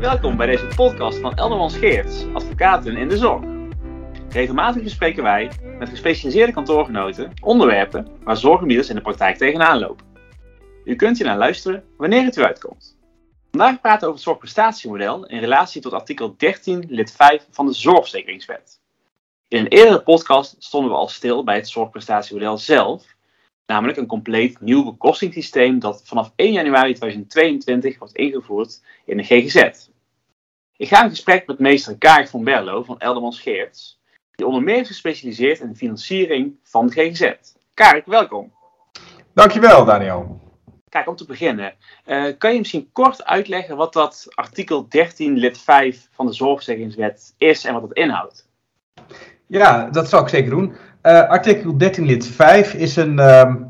Welkom bij deze podcast van Elderman Geerts, advocaten in de zorg. Regelmatig bespreken wij met gespecialiseerde kantoorgenoten onderwerpen waar zorggebieders in de praktijk tegenaan lopen. U kunt hier naar luisteren wanneer het u uitkomt. Vandaag praten we over het zorgprestatiemodel in relatie tot artikel 13 lid 5 van de Zorgverzekeringswet. In een eerdere podcast stonden we al stil bij het zorgprestatiemodel zelf, namelijk een compleet nieuw bekostingssysteem dat vanaf 1 januari 2022 wordt ingevoerd in de GGZ. Ik ga in gesprek met meester Karik van Berlo van Eldermans Geerts, die onder meer is gespecialiseerd in de financiering van de GGZ. Karik, welkom. Dankjewel, Daniel. Kijk, om te beginnen, uh, kan je misschien kort uitleggen wat dat artikel 13 lid 5 van de Zorgverzekeringswet is en wat het inhoudt? Ja, dat zal ik zeker doen. Uh, artikel 13 lid 5 is een, um,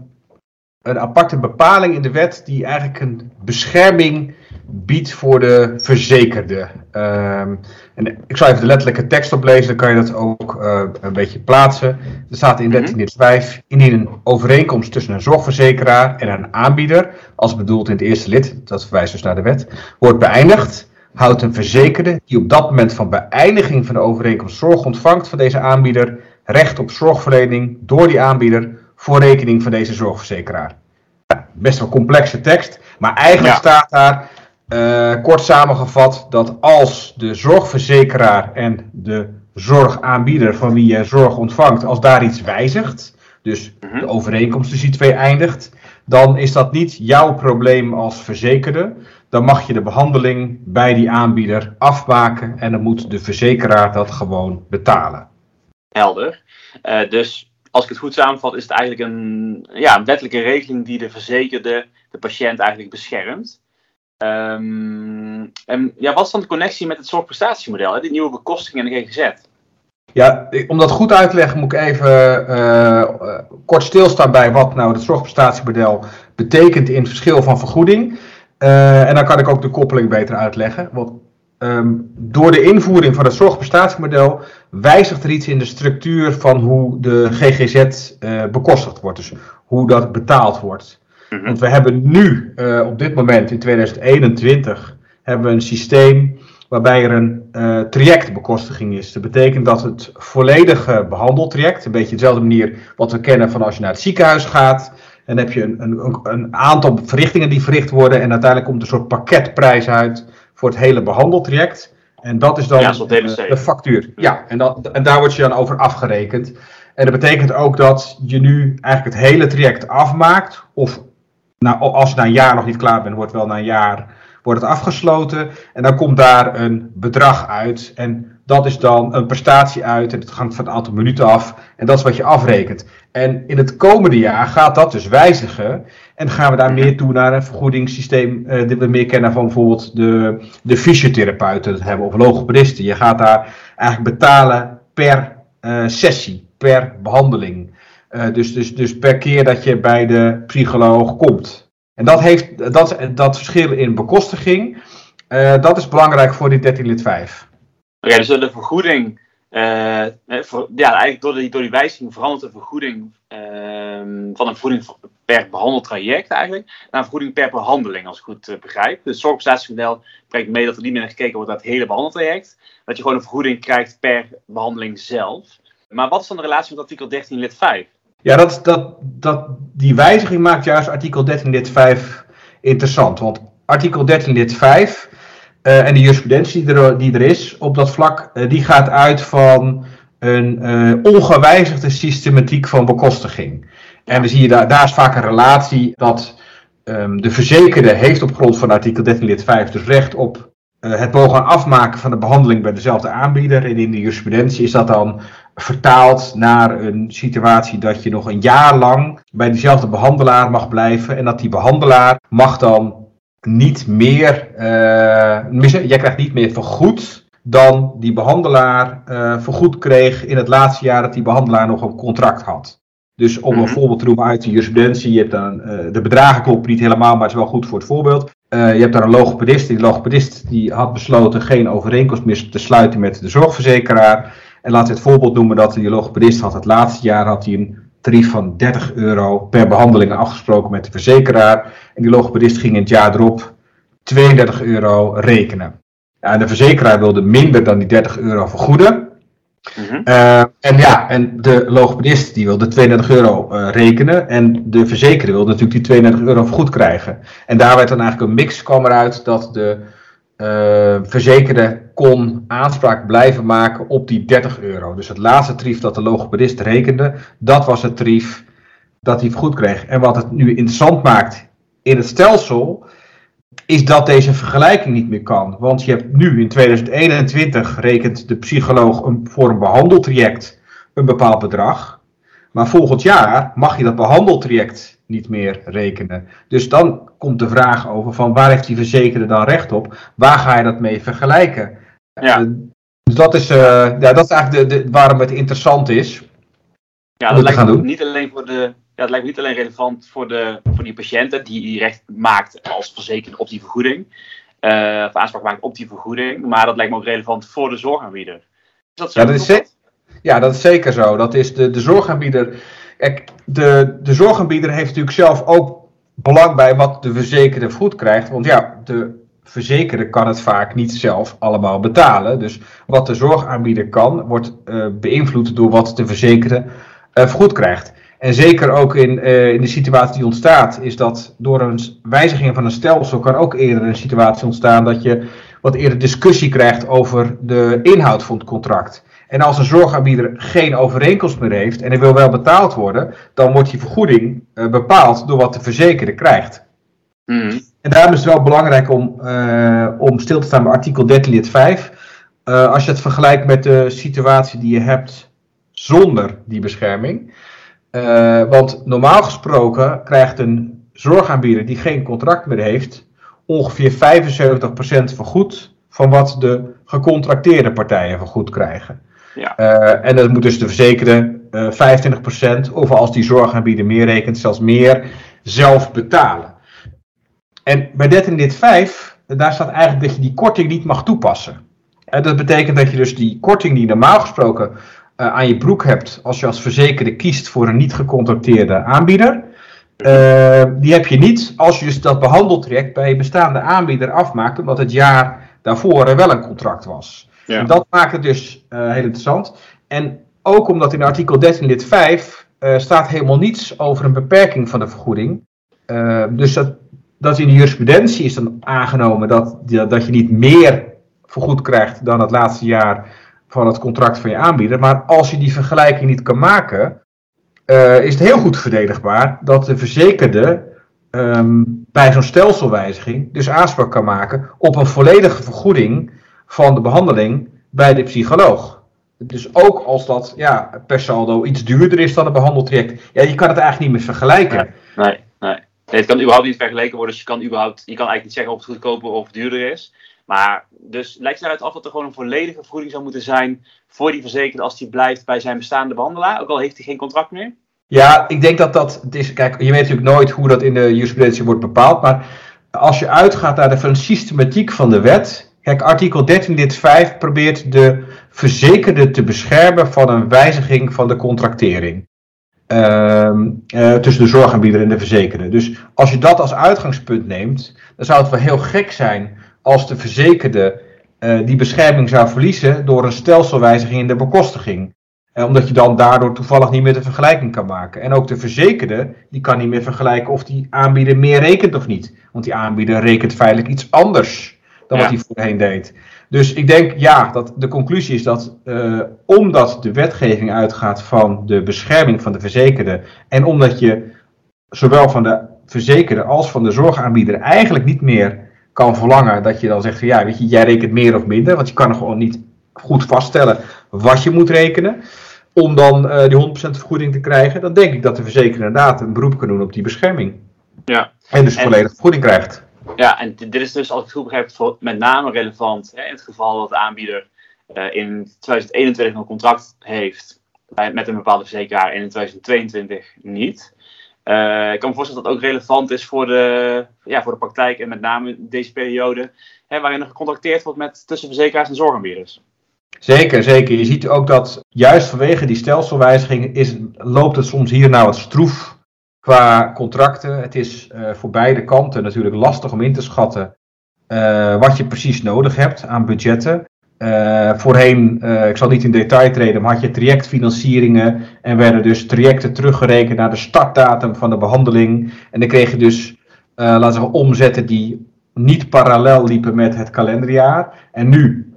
een aparte bepaling in de wet die eigenlijk een bescherming biedt voor de verzekerde. Um, en ik zal even de letterlijke tekst oplezen, dan kan je dat ook uh, een beetje plaatsen. Er staat in 13 lid 5, indien een overeenkomst tussen een zorgverzekeraar en een aanbieder, als bedoeld in het eerste lid, dat verwijst dus naar de wet, wordt beëindigd, houdt een verzekerde die op dat moment van beëindiging van de overeenkomst zorg ontvangt van deze aanbieder recht op zorgverlening door die aanbieder voor rekening van deze zorgverzekeraar. Ja, best wel complexe tekst, maar eigenlijk staat daar uh, kort samengevat dat als de zorgverzekeraar en de zorgaanbieder van wie je zorg ontvangt, als daar iets wijzigt, dus de overeenkomst tussen die twee eindigt, dan is dat niet jouw probleem als verzekerde. Dan mag je de behandeling bij die aanbieder afmaken en dan moet de verzekeraar dat gewoon betalen. Helder. Uh, dus als ik het goed samenvat, is het eigenlijk een, ja, een wettelijke regeling die de verzekerde, de patiënt eigenlijk beschermt. Um, en ja, wat is dan de connectie met het zorgprestatiemodel, hè? die nieuwe bekostiging en de GGZ? Ja, om dat goed uit te leggen moet ik even uh, kort stilstaan bij wat nou het zorgprestatiemodel betekent in het verschil van vergoeding. Uh, en dan kan ik ook de koppeling beter uitleggen. Want um, door de invoering van het zorgprestatiemodel wijzigt er iets in de structuur van hoe de GGZ bekostigd wordt. Dus hoe dat betaald wordt. Mhm. Want we hebben nu, uh, op dit moment in 2021, hebben we een systeem waarbij er een uh, trajectbekostiging is. Dat betekent dat het volledige behandeltraject, een beetje dezelfde manier wat we kennen van als je naar het ziekenhuis gaat. En dan heb je een, een, een aantal verrichtingen die verricht worden en uiteindelijk komt een soort pakketprijs uit voor het hele behandeltraject. En dat is dan ja, de, de factuur. Ja, en, dat, en daar word je dan over afgerekend. En dat betekent ook dat je nu eigenlijk het hele traject afmaakt, of nou, als je na een jaar nog niet klaar bent, wordt wel na een jaar wordt het afgesloten. En dan komt daar een bedrag uit. En dat is dan een prestatie uit. En het hangt van het aantal minuten af. En dat is wat je afrekent. En in het komende jaar gaat dat dus wijzigen. En gaan we daar meer toe naar een vergoedingssysteem. Uh, dat we meer kennen van bijvoorbeeld de, de fysiotherapeuten dat hebben. Of logopedisten. Je gaat daar eigenlijk betalen per uh, sessie. Per behandeling. Uh, dus, dus, dus per keer dat je bij de psycholoog komt. En dat, heeft, dat, dat verschil in bekostiging, uh, dat is belangrijk voor die 13 lid 5. Oké, dus de vergoeding, uh, voor, ja, eigenlijk door die, door die wijziging verandert de vergoeding ehm, van een vergoeding per behandeld traject eigenlijk, naar een vergoeding per behandeling, als ik goed begrijp. Dus het zorgprestatiemodel brengt mee dat er niet meer gekeken wordt naar het hele behandeltraject, dat je gewoon een vergoeding krijgt per behandeling zelf. Maar wat is dan de relatie met artikel 13 lid 5? Ja, dat, dat, dat, die wijziging maakt juist artikel 13 lid 5 interessant. Want artikel 13 lid 5 uh, en de jurisprudentie die er, die er is op dat vlak, uh, die gaat uit van een uh, ongewijzigde systematiek van bekostiging. En dan zie je daar, daar is vaak een relatie dat um, de verzekerde heeft op grond van artikel 13 lid 5 dus recht op het mogen afmaken van de behandeling bij dezelfde aanbieder. En in de jurisprudentie is dat dan vertaald naar een situatie dat je nog een jaar lang bij diezelfde behandelaar mag blijven. En dat die behandelaar mag dan niet meer, uh, jij krijgt niet meer vergoed dan die behandelaar uh, vergoed kreeg in het laatste jaar dat die behandelaar nog een contract had. Dus om een mhm. voorbeeld te noemen uit de jurisprudentie, je hebt dan, uh, de bedragen kloppen niet helemaal, maar het is wel goed voor het voorbeeld. Uh, je hebt daar een logopedist. Die logopedist die had besloten geen overeenkomst meer te sluiten met de zorgverzekeraar. En laten we het voorbeeld noemen dat de logopedist had het laatste jaar had hij een tarief van 30 euro per behandeling afgesproken met de verzekeraar. En die logopedist ging in het jaar erop 32 euro rekenen. Ja, de verzekeraar wilde minder dan die 30 euro vergoeden. Mhm. Uh, en ja, en de logopedist die wilde 32 euro uh, rekenen. En de verzekerde wilde natuurlijk die 32 euro vergoed krijgen. En daar werd dan eigenlijk een mix kwam eruit dat de uh, verzekerde kon aanspraak blijven maken op die 30 euro. Dus het laatste tarief dat de logopedist rekende, dat was het tarief dat hij vergoed kreeg. En wat het nu interessant maakt in het stelsel, is dat deze vergelijking niet meer kan. Want je hebt nu in 2021 rekent de psycholoog een, voor een behandeltraject een bepaald bedrag. Maar volgend jaar mag je dat behandeltraject niet meer rekenen. Dus dan komt de vraag over van waar heeft die verzekerde dan recht op? Waar ga je dat mee vergelijken? Ja. Uh, dus dat is, uh, ja, dat is eigenlijk de, de, waarom het interessant is. Ja, dat lijkt niet alleen voor de ja, het lijkt niet alleen relevant voor, de, die patiënten die, recht maakt als verzekerde op die vergoeding. Uh, of aanspraak maakt op die vergoeding. Maar dat lijkt me ook relevant voor de zorgaanbieder. Is dat zo? Ja, dat is, ja, dat is zeker zo. Dat is de, de zorgaanbieder. De, de zorgaanbieder heeft natuurlijk zelf ook belang bij wat de verzekerde goed krijgt. Want ja, de verzekerde kan het vaak niet zelf allemaal betalen. Dus wat de zorgaanbieder kan, wordt uh, beïnvloed door wat de verzekerde uh, vergoed krijgt. En zeker ook in, uh, in de situatie die ontstaat, is dat door een wijziging van een stelsel kan ook eerder een situatie ontstaan dat je wat eerder discussie krijgt over de inhoud van het contract. En als een zorgaanbieder geen overeenkomst meer heeft en er wil wel betaald worden, dan wordt die vergoeding uh, bepaald door wat de verzekerde krijgt. Mm. En daarom is het wel belangrijk om, uh, om stil te staan bij artikel 13 lid 5. als je het vergelijkt met de situatie die je hebt zonder die bescherming. Uh, want normaal gesproken krijgt een zorgaanbieder die geen contract meer heeft, ongeveer 75% vergoed van wat de gecontracteerde partijen vergoed krijgen. Ja. Uh, en dat moet dus de verzekerde uh, 25%, of als die zorgaanbieder meer rekent, zelfs meer, zelf betalen. En bij 13 dit 5, daar staat eigenlijk dat je die korting niet mag toepassen. En dat betekent dat je dus die korting die normaal gesproken aan je broek hebt als je als verzekerde kiest voor een niet gecontracteerde aanbieder. Uh, die heb je niet als je dus dat behandeltraject bij je bestaande aanbieder afmaakt, omdat het jaar daarvoor er wel een contract was. Ja. En dat maakt het dus uh, heel interessant. En ook omdat in artikel 13 lid 5 staat helemaal niets over een beperking van de vergoeding. dus dat, dat in de jurisprudentie is dan aangenomen dat, dat je niet meer vergoed krijgt dan het laatste jaar van het contract van je aanbieder. Maar als je die vergelijking niet kan maken, uh, is het heel goed verdedigbaar dat de verzekerde um, bij zo'n stelselwijziging dus aanspraak kan maken op een volledige vergoeding van de behandeling bij de psycholoog. Dus ook als dat ja, per saldo iets duurder is dan een behandeltraject. Ja, je kan het eigenlijk niet meer vergelijken. Nee, nee. nee. het kan überhaupt niet vergeleken worden. Dus je kan, überhaupt, je kan eigenlijk niet zeggen of het goedkoper of duurder is. Maar dus lijkt het eruit af dat er gewoon een volledige vergoeding zou moeten zijn voor die verzekerde als die blijft bij zijn bestaande behandelaar, ook al heeft hij geen contract meer? Ja, ik denk dat dat. Is, kijk, je weet natuurlijk nooit hoe dat in de jurisprudentie wordt bepaald. Maar als je uitgaat naar de systematiek van de wet. Kijk, artikel 13 dit 5 probeert de verzekerde te beschermen van een wijziging van de contractering. Uh, uh, tussen de zorgaanbieder en de verzekerde. Dus als je dat als uitgangspunt neemt, dan zou het wel heel gek zijn als de verzekerde uh, die bescherming zou verliezen door een stelselwijziging in de bekostiging. Uh, omdat je dan daardoor toevallig niet meer de vergelijking kan maken. En ook de verzekerde, die kan niet meer vergelijken of die aanbieder meer rekent of niet. Want die aanbieder rekent feitelijk iets anders dan wat hij voorheen deed. Dus ik denk, ja, dat de conclusie is dat uh, omdat de wetgeving uitgaat van de bescherming van de verzekerde en omdat je zowel van de verzekerde als van de zorgaanbieder eigenlijk niet meer kan verlangen dat je dan zegt van ja, weet je, jij rekent meer of minder, want je kan gewoon niet goed vaststellen wat je moet rekenen om dan uh, die 100% vergoeding te krijgen, dan denk ik dat de verzekeraar inderdaad een beroep kan doen op die bescherming. Ja. En dus volledig vergoeding krijgt. Ja, en dit is dus, als ik het goed begrijp, met name relevant hè, in het geval dat de aanbieder uh, in 2021 een contract heeft met een bepaalde verzekeraar en in 2022 niet. Uh, ik kan me voorstellen dat dat ook relevant is voor de, ja, voor de praktijk en met name deze periode hè, waarin er gecontracteerd wordt met tussen verzekeraars en zorgaanbieders. Zeker, zeker. Je ziet ook dat juist vanwege die stelselwijziging is, loopt het soms hier nou wat stroef qua contracten. Het is uh, voor beide kanten natuurlijk lastig om in te schatten wat je precies nodig hebt aan budgetten. Voorheen, ik zal niet in detail treden, maar had je trajectfinancieringen en werden dus trajecten teruggerekend naar de startdatum van de behandeling. En dan kreeg je dus, laten we zeggen, omzetten die niet parallel liepen met het kalenderjaar. En nu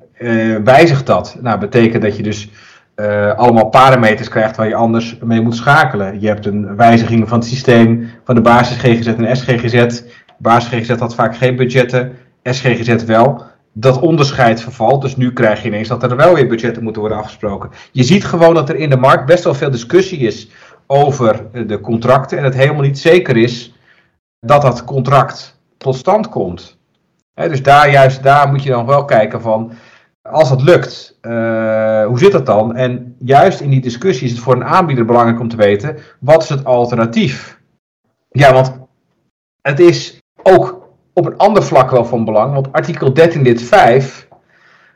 wijzigt dat. Nou, betekent dat je dus uh, allemaal parameters krijgt waar je anders mee moet schakelen. Je hebt een wijziging van het systeem van de basis GGZ en SGGZ. Basis GGZ had vaak geen budgetten, SGGZ wel. Dat onderscheid vervalt, dus nu krijg je ineens dat er wel weer budgetten moeten worden afgesproken. Je ziet gewoon dat er in de markt best wel veel discussie is over de contracten en het helemaal niet zeker is dat dat contract tot stand komt. dus daar juist daar moet je dan wel kijken van als dat lukt, uh, hoe zit dat dan? En juist in die discussie is het voor een aanbieder belangrijk om te weten, wat is het alternatief? Ja, want het is ook op een ander vlak wel van belang, want artikel 13 lid 5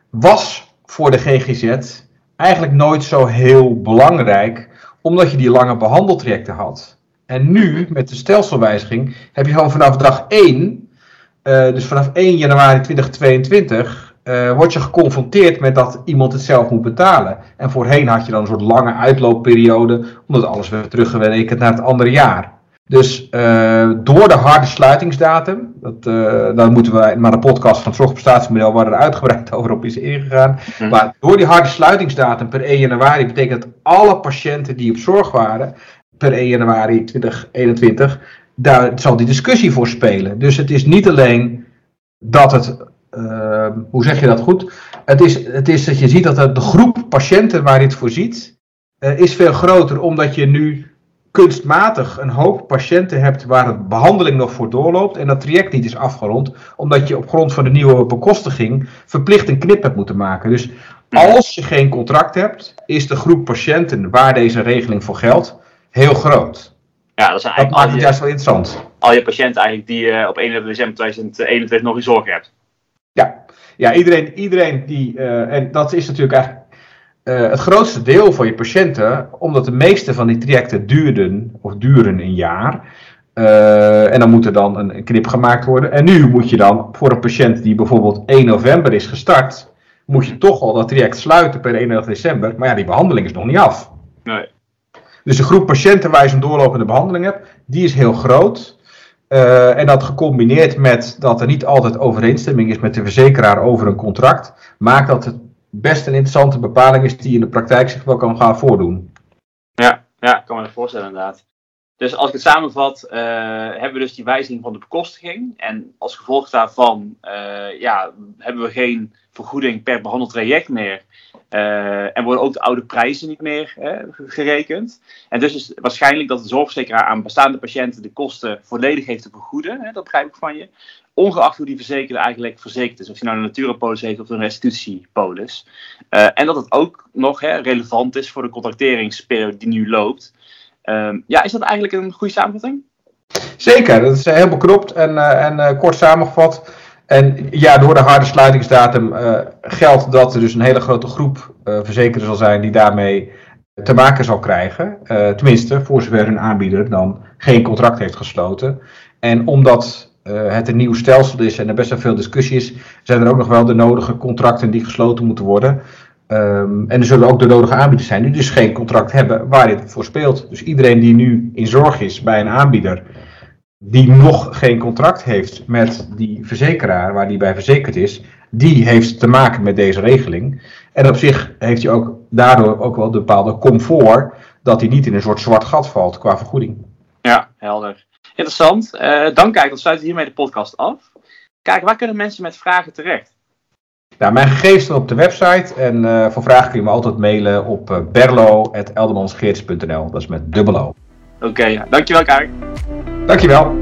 was voor de GGZ eigenlijk nooit zo heel belangrijk, omdat je die lange behandeltrajecten had. En nu, met de stelselwijziging, heb je gewoon vanaf dag 1, uh, dus vanaf 1 januari 2022, uh, word je geconfronteerd met dat iemand het zelf moet betalen. En voorheen had je dan een soort lange uitloopperiode, omdat alles werd teruggerekend naar het andere jaar. Dus uh, door de harde sluitingsdatum, dat, uh, daar moeten we maar de podcast van het zorgprestatiemodel waar er uitgebreid over op is ingegaan. Mhm. Maar door die harde sluitingsdatum per 1 januari betekent dat alle patiënten die op zorg waren per 1 januari 2021, daar zal die discussie voor spelen. Dus het is niet alleen dat het Ehm, hoe zeg je dat goed? Het is, het is dat je ziet dat de groep patiënten waar dit voor ziet, uh, is veel groter, omdat je nu kunstmatig een hoop patiënten hebt waar de behandeling nog voor doorloopt en dat traject niet is afgerond, omdat je op grond van de nieuwe bekostiging verplicht een knip hebt moeten maken. Dus als je geen contract hebt, is de groep patiënten waar deze regeling voor geldt heel groot. Ja, dat, dat maakt het juist wel interessant. Al je patiënten eigenlijk die je op 31 december 2021 nog in zorg hebt. Ja, ja iedereen, iedereen die, uh, en dat is natuurlijk eigenlijk uh, het grootste deel van je patiënten, omdat de meeste van die trajecten duurden of duren een jaar. Uh, en dan moet er dan een, knip gemaakt worden. En nu moet je dan voor een patiënt die bijvoorbeeld 1 november is gestart, moet je toch al dat traject sluiten per 31 december. Maar ja, die behandeling is nog niet af. Nee. Dus de groep patiënten waar je zo'n doorlopende behandeling hebt, die is heel groot. Uh, en dat gecombineerd met dat er niet altijd overeenstemming is met de verzekeraar over een contract, maakt dat het best een interessante bepaling is die in de praktijk zich wel kan gaan voordoen. Ja, ja ik kan me dat voorstellen inderdaad. Dus als ik het samenvat, uh, hebben we dus die wijziging van de bekostiging. En als gevolg daarvan uh, ja, hebben we geen vergoeding per behandeld traject meer. Uh, en worden ook de oude prijzen niet meer gerekend. En dus is het waarschijnlijk dat de zorgverzekeraar aan bestaande patiënten de kosten volledig heeft te vergoeden. Hè, dat begrijp ik van je. Ongeacht hoe die verzekerde eigenlijk verzekerd is. Of je nou een natuurpolis heeft of een restitutiepolis. En dat het ook nog hè, relevant is voor de contracteringsperiode die nu loopt. Uh, ja, is dat eigenlijk een goede samenvatting? Zeker, dat is heel beknopt en, en kort samengevat. En ja, door de harde sluitingsdatum geldt dat er dus een hele grote groep verzekerden zal zijn die daarmee te maken zal krijgen. Tenminste, voor zover hun aanbieder dan geen contract heeft gesloten. En omdat het een nieuw stelsel is en er best wel veel discussie is, zijn er ook nog wel de nodige contracten die gesloten moeten worden. Um, en er zullen ook de nodige aanbieders zijn die dus geen contract hebben waar dit voor speelt. Dus iedereen die nu in zorg is bij een aanbieder die nog geen contract heeft met die verzekeraar waar die bij verzekerd is, die heeft te maken met deze regeling. En op zich heeft hij ook daardoor ook wel een bepaalde comfort dat hij niet in een soort zwart gat valt qua vergoeding. Ja, helder. Interessant. Uh, dan kijk, dan sluiten hiermee de podcast af. Kijk, waar kunnen mensen met vragen terecht? Nou, mijn gegevens staan op de website en uh, voor vragen kun je me altijd mailen op uh. Dat is met dubbel O. Oké, okay, dankjewel Karik. Dankjewel.